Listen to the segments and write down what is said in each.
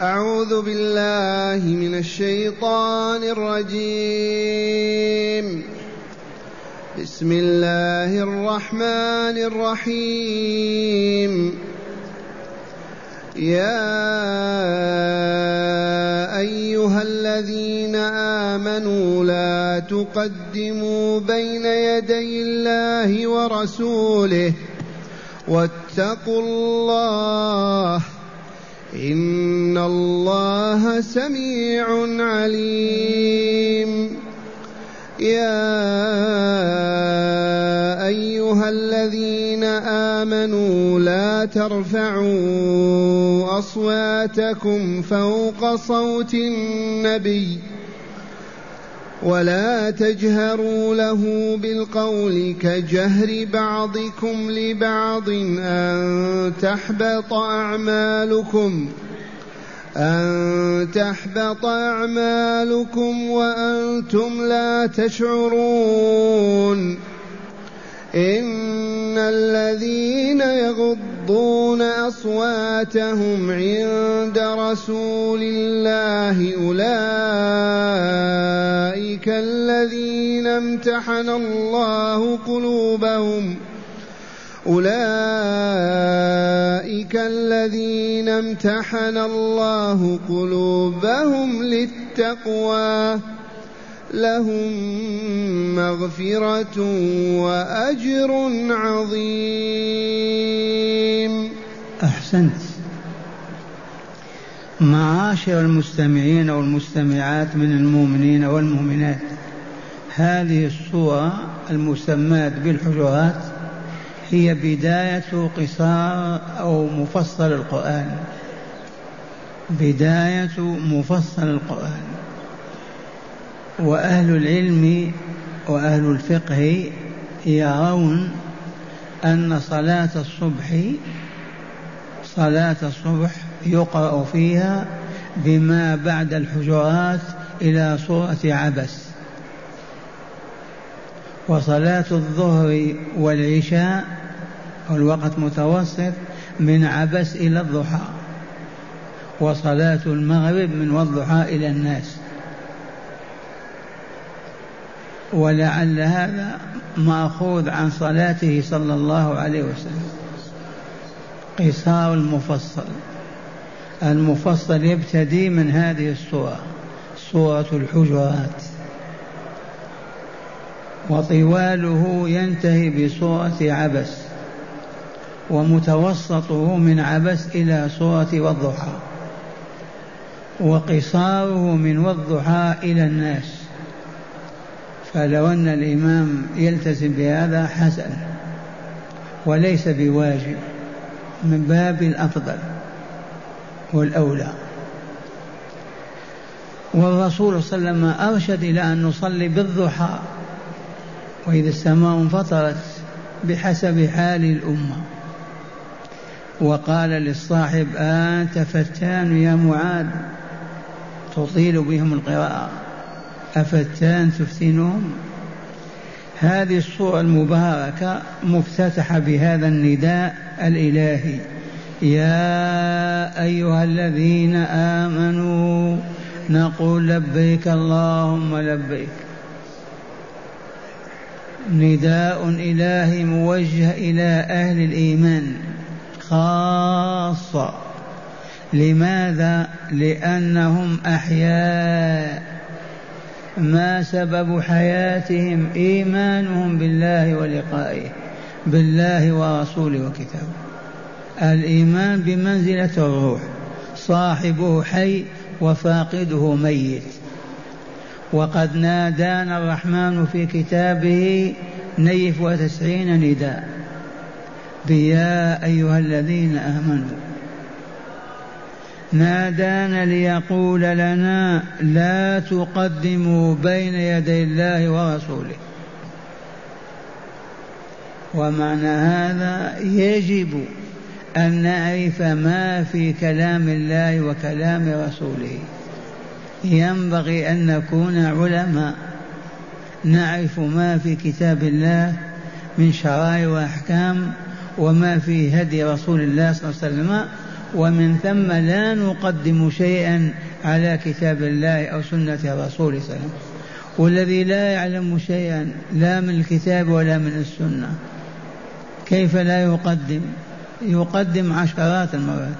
أعوذ بالله من الشيطان الرجيم. بسم الله الرحمن الرحيم. يا أيها الذين آمنوا لا تقدموا بين يدي الله ورسوله واتقوا الله إن الله سميع عليم. يا أيها الذين آمنوا لا ترفعوا أصواتكم فوق صوت النبي. ولا تجهروا له بالقول كجهر بعضكم لبعض أن تحبط أعمالكم أن تحبط أعمالكم وأنتم لا تشعرون. إن الذين يغضون أصواتهم عند رسول الله أولئك الذين امتحن الله قلوبهم أولئك الذين امتحن الله قلوبهم للتقوى لهم مغفرة وأجر عظيم. أحسنت. معاشر المستمعين والمستمعات من المؤمنين والمؤمنات هذه الصورة المسماة بالحجرات هي بداية قصار أو مفصل القرآن. بداية مفصل القرآن. وأهل العلم وأهل الفقه يرون أن صلاة الصبح صلاة الصبح يقرأ فيها بما بعد الحجرات إلى سورة عبس. وصلاة الظهر والعشاء والوقت متوسط من عبس إلى الضحى. وصلاة المغرب من والضحى إلى الناس. ولعل هذا مأخوذ عن صلاته صلى الله عليه وسلم. قصار المفصل. المفصل يبتدي من هذه السوره سوره الحجرات. وطواله ينتهي بسوره عبس ومتوسطه من عبس إلى سوره والضحى. وقصاره من والضحى إلى الناس. فلو أن الإمام يلتزم بهذا حسن وليس بواجب من باب الأفضل والأولى. والرسول صلى الله عليه وسلم أرشد إلى أن نصلي بالضحى وإذا السماء انفطرت بحسب حال الأمة. وقال للصاحب أنت فتان يا معاذ تطيل بهم القراءة. أفتان تفتنهم هذه الصورة المباركة مفتتحة بهذا النداء الإلهي. يا أيها الذين آمنوا نقول لبيك اللهم لبيك. نداء إلهي موجه إلى أهل الإيمان خاصة. لماذا؟ لأنهم أحياء. ما سبب حياتهم إيمانهم بالله ولقائه بالله ورسوله وكتابه. الإيمان بمنزلة الروح صاحبه حي وفاقده ميت. وقد نادانا الرحمن في كتابه نيف وتسعين نداء. بيا أيها الذين آمنوا. نادانا ليقول لنا لا تقدموا بين يدي الله ورسوله. ومعنى هذا يجب أن نعرف ما في كلام الله وكلام رسوله. ينبغي أن نكون علماء نعرف ما في كتاب الله من شرائع وأحكام وما في هدي رسول الله صلى الله عليه وسلم ومن ثم لا نقدم شيئا على كتاب الله أو سنة الرسول صلى الله عليه وسلم. والذي لا يعلم شيئا لا من الكتاب ولا من السنة. كيف لا يقدم؟ يقدم عشرات المرات.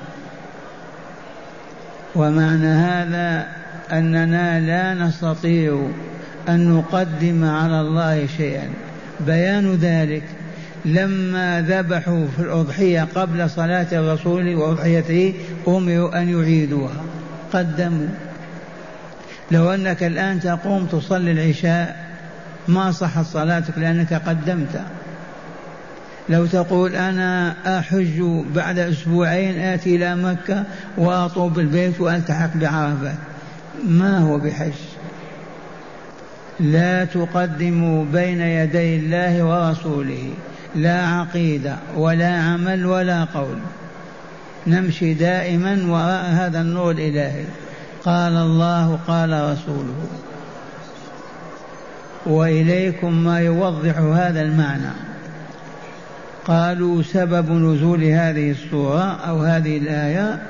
ومعنى هذا أننا لا نستطيع أن نقدم على الله شيئا. بيان ذلك لما ذبحوا في الأضحية قبل صلاة الرسول وأضحيته أمروا أن يعيدوها. قدموا. لو أنك الآن تقوم تصلي العشاء ما صحت صلاتك لأنك قدمت. لو تقول أنا أحج بعد أسبوعين آتي إلى مكة وأطوب البيت وألتحق بعرفة. ما هو بحج؟ لا تقدموا بين يدي الله ورسوله. لا عقيدة ولا عمل ولا قول. نمشي دائما وراء هذا النور الإلهي قال الله قال رسوله. وإليكم ما يوضح هذا المعنى. قالوا سبب نزول هذه السورة أو هذه الآية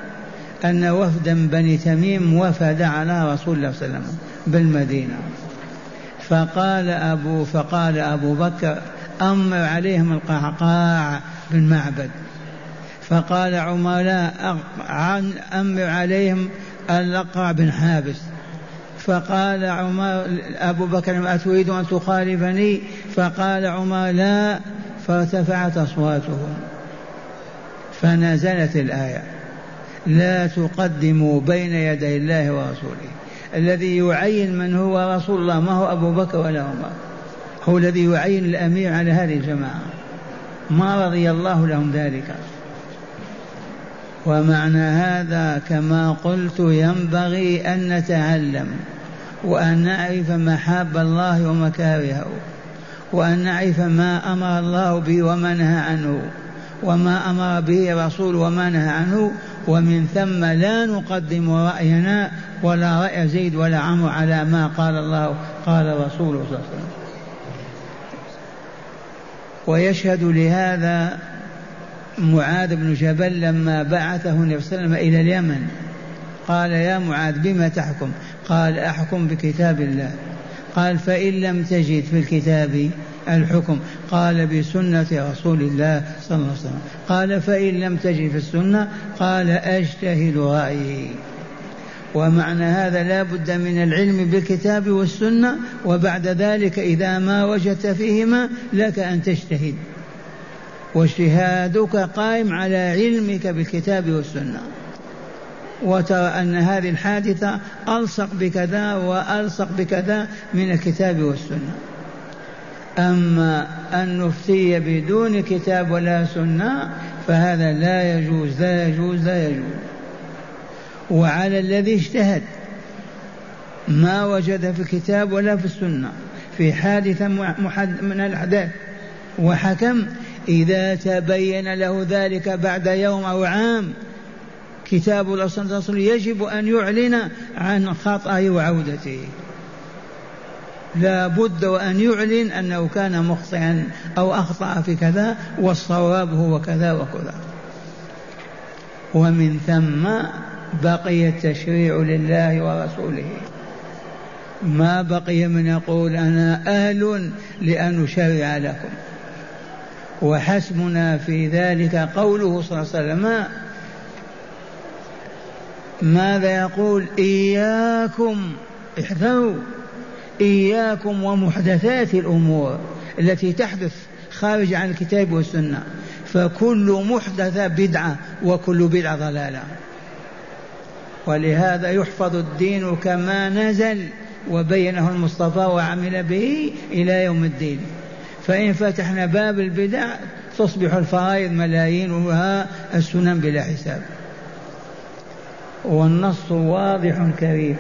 أن وفدا بني تميم وفد على رسول الله صلى الله عليه وسلم بالمدينة. فقال أبو فقال أبو بكر أمر عليهم القعقاع بالمعبد. فقال عمر لا أمر عليهم الأقرع بن حابس. فقال عمر أبو بكر أتريد أن تخالفني؟ فقال عمر لا فارتفعت أصواتهم. فنزلت الآية. لا تقدموا بين يدي الله ورسوله. الذي يعين من هو رسول الله ما هو أبو بكر ولا عمر. هو الذي يعين الأمير على هذه الجماعة. ما رضي الله لهم ذلك. ومعنى هذا كما قلت ينبغي أن نتعلم وأن نعرف محاب الله ومكارهه وأن نعرف ما أمر الله به وما نهى عنه وما أمر به رسول وما نهى عنه ومن ثم لا نقدم رأينا ولا رأي زيد ولا عمرو على ما قال الله قال رسوله صلى الله عليه وسلم. ويشهد لهذا معاذ بن جبل لما بعثه النبي صلى الله عليه وسلم إلى اليمن. قال يا معاذ بما تحكم؟ قال أحكم بكتاب الله. قال فإن لم تجد في الكتاب الحكم. قال بسنة رسول الله صلى الله عليه وسلم. قال فإن لم تجد في السنة قال أجتهد رأيي. ومعنى هذا لا بد من العلم بالكتاب والسنة وبعد ذلك إذا ما وجدت فيهما لك أن تجتهد. واجتهادك قائم على علمك بالكتاب والسنة. وترى أن هذه الحادثة ألصق بكذا وألصق بكذا من الكتاب والسنة. أما أن نفتي بدون كتاب ولا سنة فهذا لا يجوز لا يجوز لا يجوز. وعلى الذي اجتهد. ما وجد في الكتاب ولا في السنة. في حادثة من الأحداث. وحكم إذا تبين له ذلك بعد يوم أو عام كتاب وسلم يجب أن يعلن عن خطأه وعودته. لا بد وأن يعلن أنه كان مخطئا أو أخطأ في كذا والصواب هو كذا وكذا. ومن ثم بقي التشريع لله ورسوله. ما بقي من يقول أنا أهل لأن أشرع لكم. وحسبنا في ذلك قوله صلى الله عليه وسلم. ماذا يقول؟ إياكم احذروا. إياكم ومحدثات الأمور التي تحدث خارج عن الكتاب والسنة. فكل محدثة بدعة وكل بدعة ضلالة. ولهذا يحفظ الدين كما نزل وبينه المصطفى وعمل به إلى يوم الدين. فإن فتحنا باب البدع تصبح الفرائض ملايين وها السنن بلا حساب. والنص واضح كريم.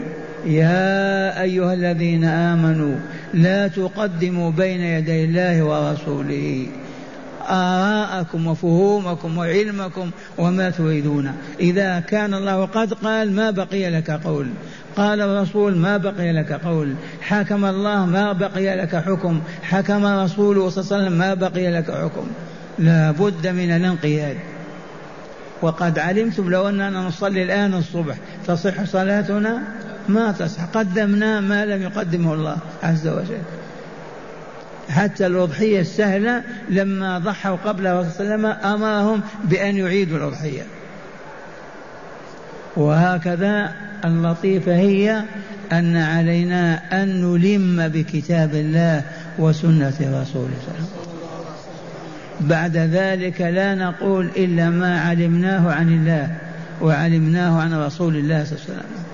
يا أيها الذين آمنوا لا تقدموا بين يدي الله ورسوله. آراءكم وفهومكم وعلمكم وما تريدون. إذا كان الله قد قال ما بقي لك قول. قال الرسول ما بقي لك قول. حكم الله ما بقي لك حكم. حكم رسوله صلى الله عليه وسلم ما بقي لك حكم. لا بد من الانقياد. وقد علمتم لو أننا نصلي الآن الصبح تصح صلاتنا؟ ما تصح. قدمنا ما لم يقدمه الله عز وجل. حتى الأضحية السهلة لما ضحوا قبل صلى الله عليه وسلم أمرهم بأن يعيدوا الأضحية. وهكذا اللطيفة هي أن علينا أن نلم بكتاب الله وسنة رسوله صلى الله عليه وسلم. بعد ذلك لا نقول إلا ما علمناه عن الله وعلمناه عن رسول الله صلى الله عليه وسلم.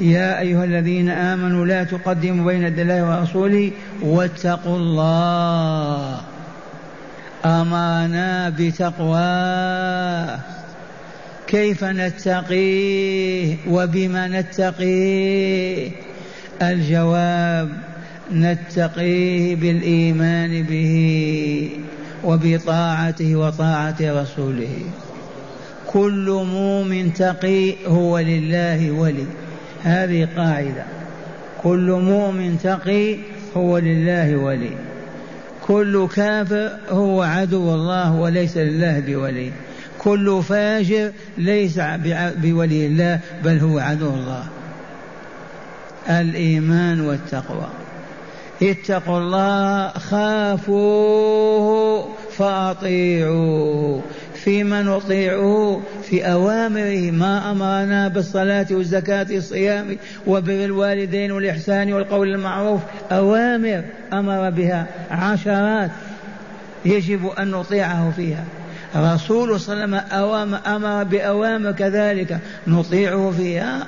يا أيها الذين آمنوا لا تقدموا بين الله ورسوله واتقوا الله. أمرنا بتقواه كيف نتقيه وبما نتقيه؟ الجواب نتقيه بالإيمان به وبطاعته وطاعة رسوله. كل مؤمن تقي هو لله ولي. هذه قاعدة. كل مؤمن تقي هو لله ولي. كل كافر هو عدو الله وليس لله بولي. كل فاجر ليس بولي الله بل هو عدو الله. الإيمان والتقوى. اتقوا الله خافوه فأطيعوه. فيما نطيعه في أوامره ما أمرنا بالصلاة والزكاة والصيام وبر الوالدين والإحسان والقول المعروف. أوامر أمر بها عشرات يجب أن نطيعه فيها. رسول صلى الله عليه وسلم أمر بأوامر كذلك. نطيعه فيها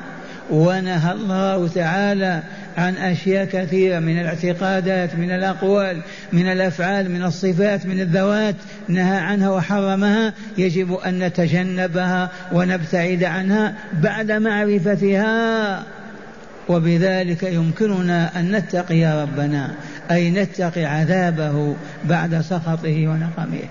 ونهى الله تعالى عن أشياء كثيرة من الاعتقادات من الأقوال من الأفعال من الصفات من الذوات نهى عنها وحرمها. يجب أن نتجنبها ونبتعد عنها بعد معرفتها. وبذلك يمكننا أن نتقي ربنا أي نتقي عذابه بعد سخطه ونقمه.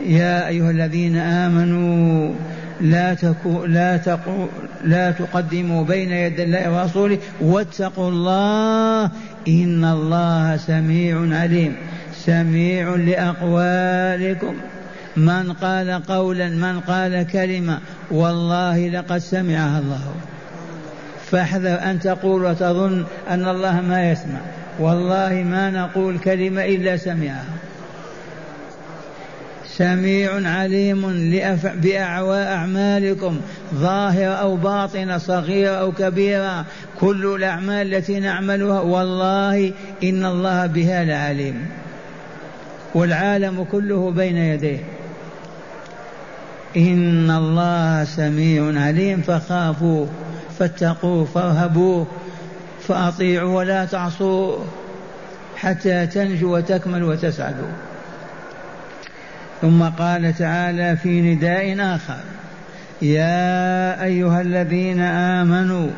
يا أيها الذين آمنوا لا تكو لا تقو لا تقدموا بين يدي الله ورسوله واتقوا الله إن الله سميع عليم. سميع لأقوالكم. من قال قولا من قال كلمة والله لقد سمعها الله. فاحذر أن تقول وتظن أن الله ما يسمع. والله ما نقول كلمة إلا سمعها. سميع عليم بأعوى أعمالكم ظاهرة أو باطنة صغيرة أو كبيرة كل الأعمال التي نعملها والله إن الله بها لعليم. والعالم كله بين يديه. إن الله سميع عليم فخافوا فاتقوه فارهبوه فأطيعوا ولا تعصوه حتى تنجوا وتكملوا وتسعدوا. ثم قال تعالى في نداء آخر يا أيها الذين آمنوا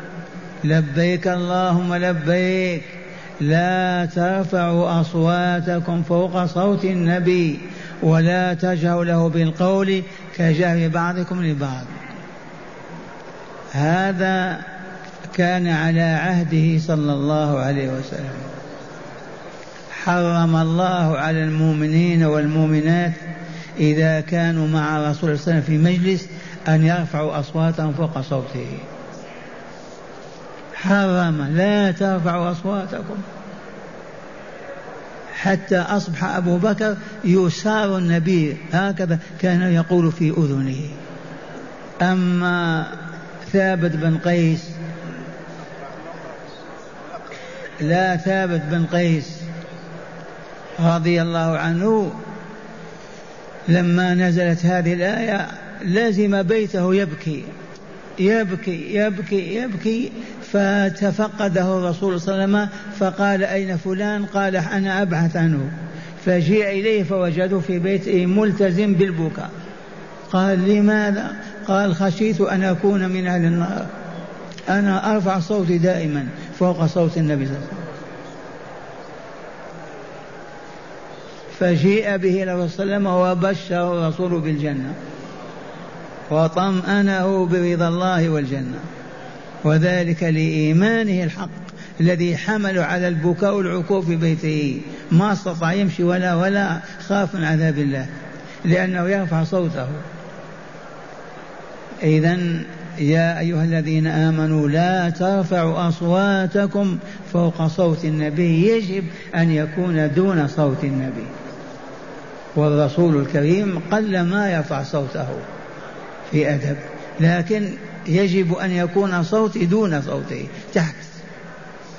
لبيك اللهم لبيك لا ترفعوا أصواتكم فوق صوت النبي ولا تجهروا له بالقول كجهر بعضكم لبعض. هذا كان على عهده صلى الله عليه وسلم. حرم الله على المؤمنين والمؤمنات إذا كانوا مع رسول الله صلى الله عليه وسلم في مجلس أن يرفعوا أصواتهم فوق صوته. حرم لا ترفعوا أصواتكم. حتى أصبح أبو بكر يسار النبي هكذا كان يقول في أذنه. أما ثابت بن قيس لا ثابت بن قيس رضي الله عنه لما نزلت هذه الآية لزم بيته يبكي يبكي يبكي يبكي فتفقده الرسول صلى الله عليه وسلم فقال أين فلان؟ قال أنا أبحث عنه. فجيء إليه فوجده في بيته ملتزم بالبكاء. قال لماذا؟ قال خشيت أن أكون من أهل النار. أنا أرفع صوتي دائما فوق صوت النبي صلى الله عليه وسلم. فجيء به إلى صلى الله وبشر الرسول بالجنة وطمأنه برضا الله والجنة وذلك لإيمانه الحق الذي حمل على البكاء والعكوف في بيته. ما استطاع يمشي ولا ولا خاف من عذاب الله لأنه يرفع صوته. إذا يا أيها الذين آمنوا لا ترفعوا أصواتكم فوق صوت النبي. يجب أن يكون دون صوت النبي. والرسول الكريم قل ما يرفع صوته في أدب لكن يجب أن يكون صوتي دون صوته تحت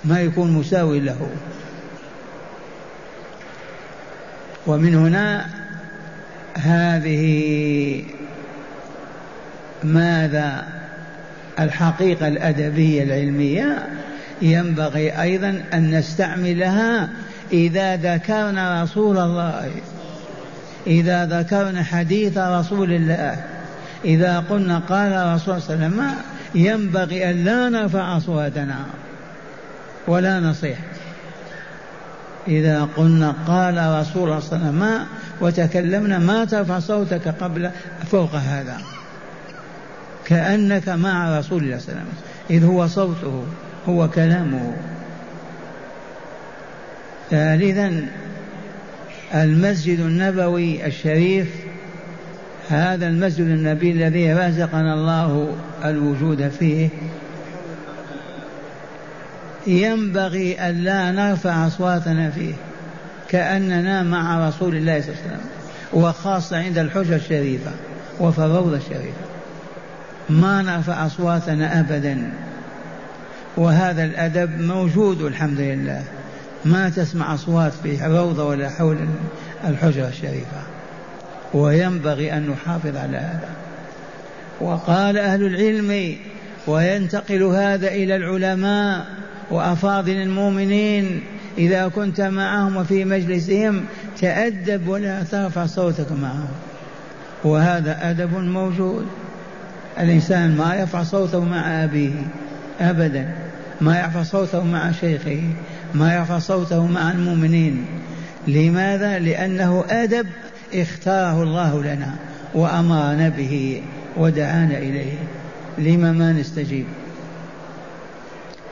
ما يكون مساوي له. ومن هنا هذه ماذا؟ الحقيقة الأدبية العلمية ينبغي أيضا أن نستعملها إذا ذكرنا رسول الله. إذا ذكرنا حديث رسول الله إذا قلنا قال رسول صلى الله عليه وسلم ينبغي أن لا نرفع أصواتنا ولا نصيح. إذا قلنا قال رسول الله صلى الله عليه وسلم وتكلمنا ما ترفع صوتك قبل فوق هذا. كأنك مع رسول الله صلى الله عليه وسلم إذ هو صوته هو كلامه. ثالثا المسجد النبوي الشريف هذا المسجد النبي الذي رزقنا الله الوجود فيه. ينبغي أن لا نرفع أصواتنا فيه كأننا مع رسول الله صلى الله عليه وسلم وخاصة عند الحجة الشريفة وفي الروضة الشريفة. ما نرفع أصواتنا أبدا وهذا الأدب موجود الحمد لله. ما تسمع أصوات في روضة ولا حول الحجرة الشريفة. وينبغي أن نحافظ على هذا. وقال أهل العلم وينتقل هذا إلى العلماء وأفاضل المؤمنين. إذا كنت معهم وفي مجلسهم تأدب ولا ترفع صوتك معهم. وهذا أدب موجود. الإنسان ما يرفع صوته مع أبيه أبدا ما يرفع صوته مع شيخه ما يرفع صوته مع المؤمنين. لماذا؟ لأنه أدب اختاره الله لنا وأمرنا به ودعانا إليه. لما ما نستجيب؟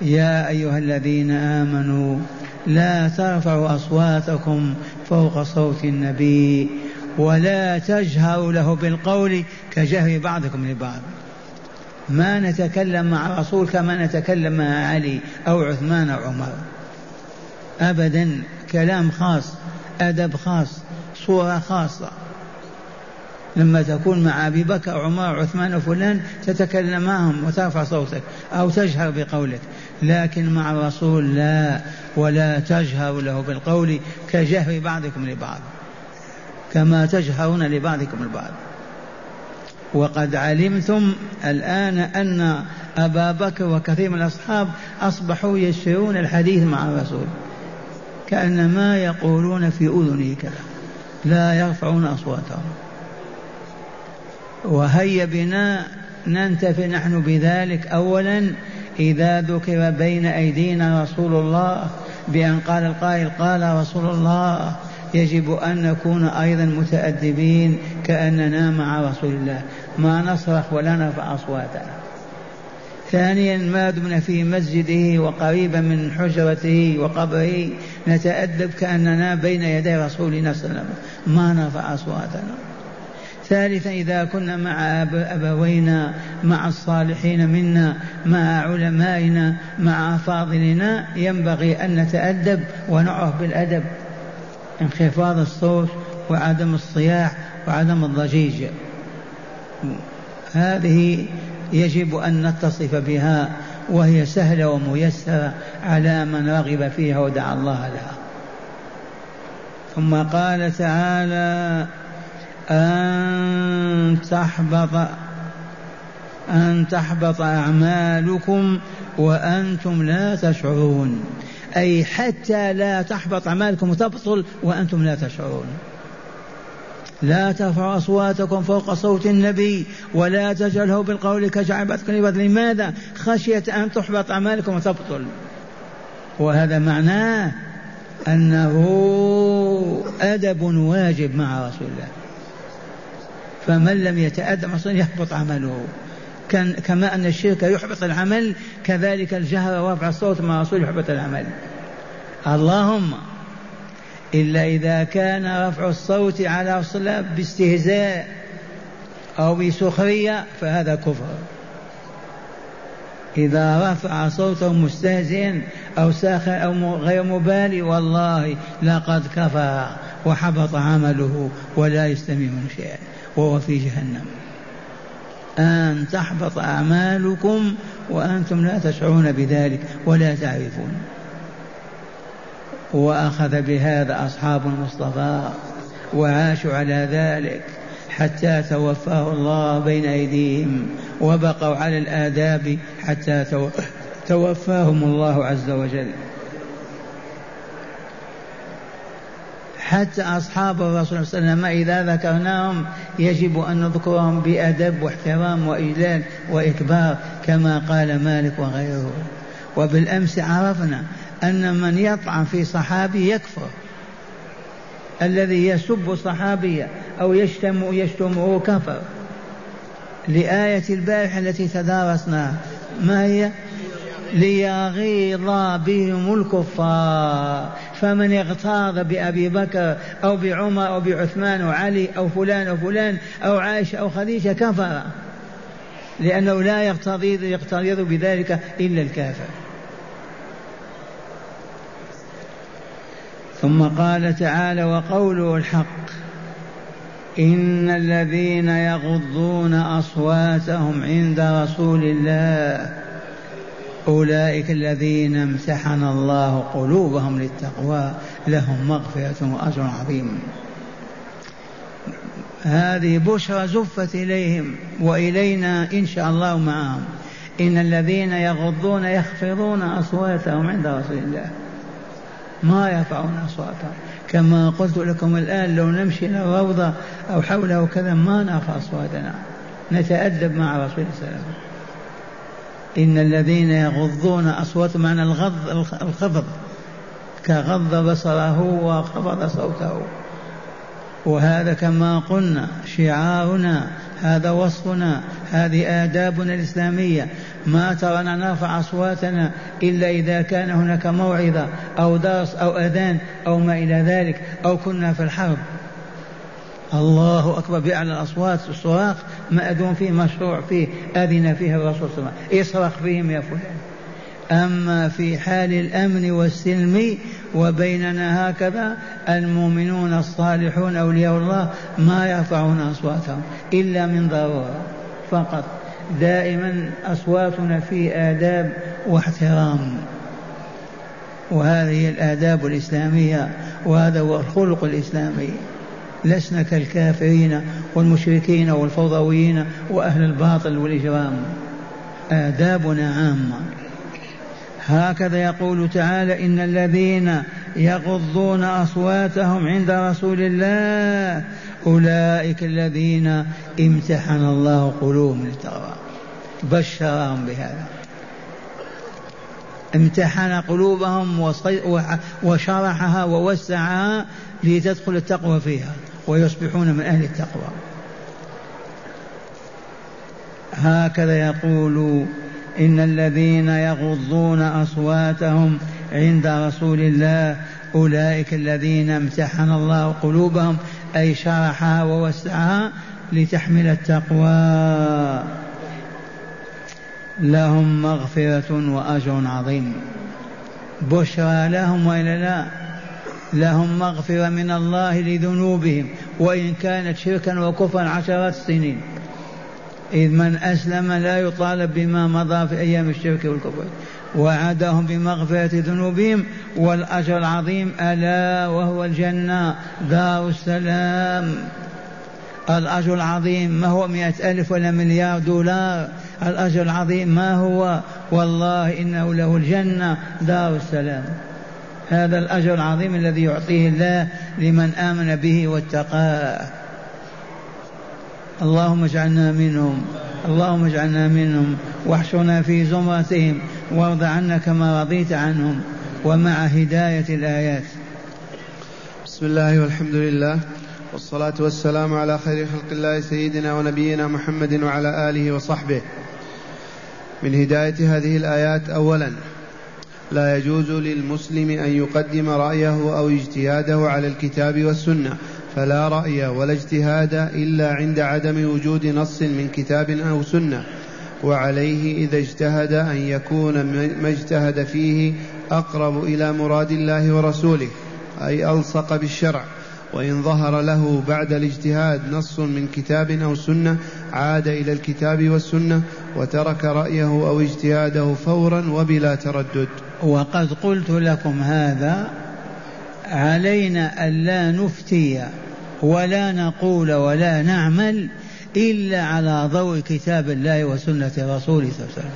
يا أيها الذين آمنوا لا ترفعوا أصواتكم فوق صوت النبي ولا تجهروا له بالقول كجهر بعضكم لبعض. ما نتكلم مع الرسول كما نتكلم مع علي أو عثمان أو عمر. أبدا كلام خاص أدب خاص صورة خاصة. لما تكون مع أبي بكر عمر عثمان وفلان تتكلم معهم وترفع صوتك أو تجهر بقولك. لكن مع الرسول لا ولا تجهر له بالقول كجهر بعضكم لبعض. كما تجهرون لبعضكم البعض. وقد علمتم الآن أن أبا بكر وكثير من الأصحاب أصبحوا يشترون الحديث مع الرسول. كأن ما يقولون في أذنه كذا لا يرفعون أصواتهم. وهيا بنا ننتفع نحن بذلك أولا إذا ذكر بين أيدينا رسول الله بأن قال القائل قال رسول الله يجب أن نكون أيضا متأدبين كأننا مع رسول الله. ما نصرخ ولا نرفع أصواتنا. ثانيا ما دمنا في مسجده وقريبا من حجرته وقبره نتأدب كأننا بين يدي رسولنا صلى الله عليه وسلم. ما نرفع أصواتنا. ثالثا إذا كنا مع أبوينا مع الصالحين منا مع علمائنا مع أفاضلنا ينبغي أن نتأدب ونعرف بالأدب. انخفاض الصوت وعدم الصياح وعدم الضجيج. هذه يجب أن نتصف بها وهي سهلة وميسرة على من رغب فيها ودعا الله لها. ثم قال تعالى أن تحبط أن تحبط أعمالكم وأنتم لا تشعرون. أي حتى لا تحبط أعمالكم وتبطل وأنتم لا تشعرون. لا ترفعوا أصواتكم فوق صوت النبي ولا تجعله بالقول كجعبتكم لماذا؟ خشية أن تحبط أعمالكم وتبطل. وهذا معناه أنه أدب واجب مع رسول الله. فمن لم يتأدب يحبط عمله. كان كما أن الشرك يحبط العمل كذلك الجهر ورفع الصوت مع رسول يحبط العمل. اللهم إلا إذا كان رفع الصوت على الصلاة باستهزاء أو بسخرية فهذا كفر. إذا رفع صوته مستهزئا أو ساخر أو غير مبالي والله لقد كفر وحبط عمله ولا يستمع شيئا وهو في جهنم. أن تحبط أعمالكم وأنتم لا تشعرون بذلك ولا تعرفون. وأخذ بهذا أصحاب المصطفى وعاشوا على ذلك حتى توفاه الله بين أيديهم وبقوا على الآداب حتى توفاهم الله عز وجل. حتى أصحاب الرسول صلى الله عليه وسلم إذا ذكرناهم يجب أن نذكرهم بأدب واحترام وإجلال وإكبار كما قال مالك وغيره. وبالأمس عرفنا أن من يطعن في صحابي يكفر. الذي يسب صحابيا أو يشتم يشتمه كفر. لآية البارحة التي تدارسناها ما هي؟ ليغيظ بهم الكفار. فمن اغتاظ بأبي بكر أو بعمر أو بعثمان وعلي أو فلان أو فلان أو عائشة أو خديجة كفر. لأنه لا يغترض بذلك إلا الكافر. ثم قال تعالى وقوله الحق إن الذين يغضون أصواتهم عند رسول الله أولئك الذين امتحن الله قلوبهم للتقوى لهم مغفرة وأجر عظيم. هذه بشرى زفت إليهم وإلينا إن شاء الله معهم. إن الذين يغضون يخفضون أصواتهم عند رسول الله. ما يرفعون أصواتهم. كما قلت لكم الآن لو نمشي إلى الروضة أو حوله كذا ما نرفع أصواتنا. نتأدب مع رسول الله صلى الله عليه وسلم. إن الذين يغضون أصواتهم معنى الغض الخفض كغض بصره وخفض صوته. وهذا كما قلنا شعارنا هذا وصفنا هذه آدابنا الإسلامية. ما ترانا نرفع أصواتنا إلا إذا كان هناك موعظة أو درس أو أذان أو ما إلى ذلك أو كنا في الحرب. الله أكبر بأعلى الأصوات الصراخ مأذون فيه مشروع فيه أذن فيه الرسول صلى الله عليه وسلم. اصرخ فيهم يا فلان. أما في حال الأمن والسلم وبيننا هكذا المؤمنون الصالحون أولياء الله ما يرفعون أصواتهم إلا من ضرورة فقط. دائما أصواتنا في آداب واحترام وهذه الآداب الإسلامية وهذا هو الخلق الإسلامي. لسنا كالكافرين والمشركين والفوضويين وأهل الباطل والإجرام. آدابنا عامة. هكذا يقول تعالى إن الذين يغضون أصواتهم عند رسول الله أولئك الذين امتحن الله قلوبهم للتقوى. بشرهم بهذا. امتحن قلوبهم وشرحها ووسعها لتدخل التقوى فيها ويصبحون من أهل التقوى. هكذا يقول إن الذين يغضون أصواتهم عند رسول الله أولئك الذين امتحن الله قلوبهم أي شرحها ووسعها لتحمل التقوى. لهم مغفرة وأجر عظيم. بشرى لهم وإلا لا؟ لهم مغفرة من الله لذنوبهم وإن كانت شركا وكفرا عشرات السنين إذ من أسلم لا يطالب بما مضى في أيام الشرك والكفر. وعدهم بمغفرة ذنوبهم والأجر العظيم. ألا وهو الجنة. دار السلام. الأجر العظيم. ما هو مئة ألف ولا مليار دولار؟ الأجر العظيم ما هو؟ والله إنه له الجنة. دار السلام. هذا الأجر العظيم الذي يعطيه الله لمن آمن به واتقاه. اللهم اجعلنا منهم اللهم اجعلنا منهم واحشرنا في زمرتهم وارض عنا كما رضيت عنهم ومع هداية الآيات. بسم الله والحمد لله والصلاة والسلام على خير خلق الله سيدنا ونبينا محمد وعلى آله وصحبه. من هداية هذه الآيات أولا لا يجوز للمسلم أن يقدم رأيه أو اجتهاده على الكتاب والسنة. فلا رأي ولا اجتهاد إلا عند عدم وجود نص من كتاب أو سنة وعليه إذا اجتهد أن يكون ما اجتهد فيه أقرب إلى مراد الله ورسوله أي ألصق بالشرع. وإن ظهر له بعد الاجتهاد نص من كتاب أو سنة عاد إلى الكتاب والسنة وترك رأيه أو اجتهاده فورا وبلا تردد. وقد قلت لكم هذا علينا ألا نفتي ولا نقول ولا نعمل إلا على ضوء كتاب الله وسنة رسوله صلى الله عليه وسلم.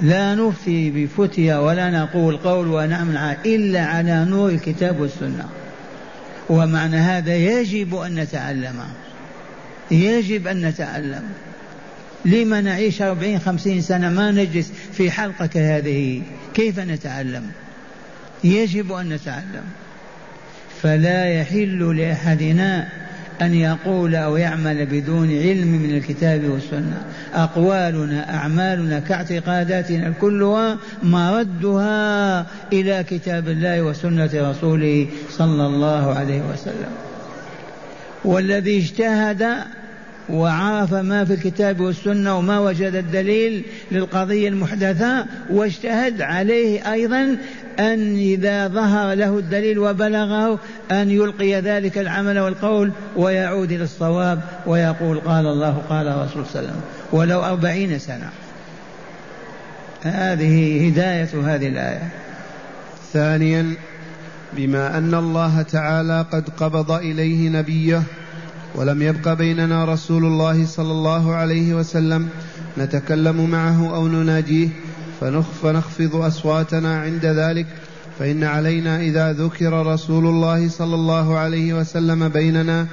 لا نفتي بفتيا ولا نقول قول ونعمل إلا على نور الكتاب والسنة. ومعنى هذا يجب أن نتعلم. يجب أن نتعلم. لما نعيش أربعين خمسين سنة ما نجلس في حلقة كهذه؟ كيف نتعلم؟ يجب أن نتعلم. فلا يحل لأحدنا أن يقول أو يعمل بدون علم من الكتاب والسنة. أقوالنا أعمالنا كاعتقاداتنا كلها مردها إلى كتاب الله وسنة رسوله صلى الله عليه وسلم. والذي اجتهد وعرف ما في الكتاب والسنة وما وجد الدليل للقضية المحدثة واجتهد عليه أيضا أن إذا ظهر له الدليل وبلغه أن يلقي ذلك العمل والقول ويعود إلى الصواب ويقول قال الله قال الرسول صلى الله عليه وسلم ولو أربعين سنة. هذه هداية هذه الآية. ثانيا بما أن الله تعالى قد قبض إليه نبيه ولم يبق بيننا رسول الله صلى الله عليه وسلم نتكلم معه أو نناجيه فنخفض أصواتنا عند ذلك. فإن علينا إذا ذكر رسول الله صلى الله عليه وسلم بيننا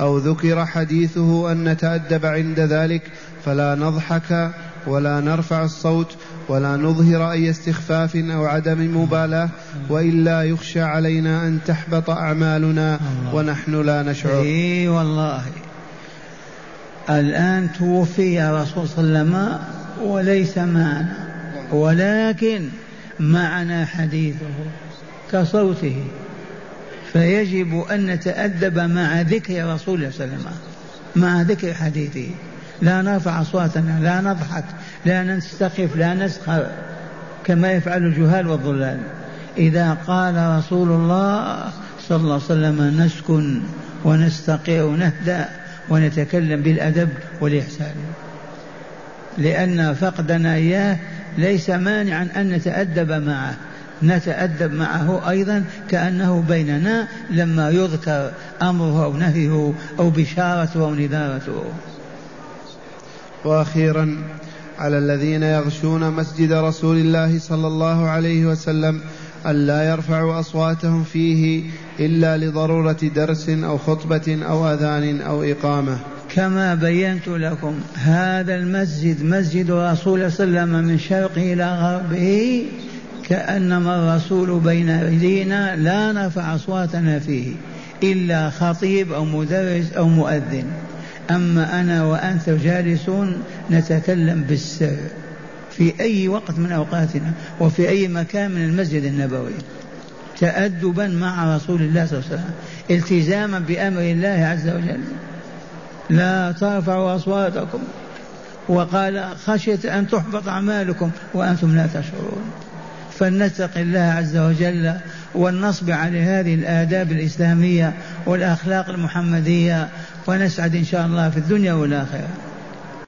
أو ذكر حديثه أن نتأدب عند ذلك فلا نضحك ولا نرفع الصوت ولا نظهر أي استخفاف أو عدم مبالاة وإلا يخشى علينا أن تحبط أعمالنا ونحن لا نشعر. إي والله. الآن توفي رسول صلى الله عليه وسلم وليس معنا. ولكن معنا حديثه كصوته فيجب أن نتأدب مع ذكر رسول الله صلى الله عليه وسلم مع ذكر حديثه. لا نرفع أصواتنا لا نضحك لا نستخف لا نسخر كما يفعل الجهال والضلال. إذا قال رسول الله صلى الله عليه وسلم نسكن ونستقر ونهدأ ونتكلم بالأدب والإحسان لأن فقدنا إياه ليس مانعا أن نتأدب معه. نتأدب معه أيضا كأنه بيننا لما يذكر أمره أو نهيه أو بشارته أو نذارته. وأخيرا على الذين يغشون مسجد رسول الله صلى الله عليه وسلم ألا يرفعوا أصواتهم فيه إلا لضرورة درس أو خطبة أو أذان أو إقامة. كما بينت لكم هذا المسجد مسجد رسول صلى الله عليه وسلم من شرقه إلى غربه كأنما الرسول بين أيدينا لا نرفع أصواتنا فيه إلا خطيب أو مدرس أو مؤذن. أما أنا وأنت جالسون نتكلم بالسر في أي وقت من أوقاتنا وفي أي مكان من المسجد النبوي. تأدبا مع رسول الله صلى الله عليه وسلم التزاما بأمر الله عز وجل. لا ترفعوا أصواتكم وقال خشية أن تحبط أعمالكم وأنتم لا تشعرون. فلنتق الله عز وجل ولنصب على هذه الآداب الإسلامية والأخلاق المحمدية ونسعد إن شاء الله في الدنيا والآخرة.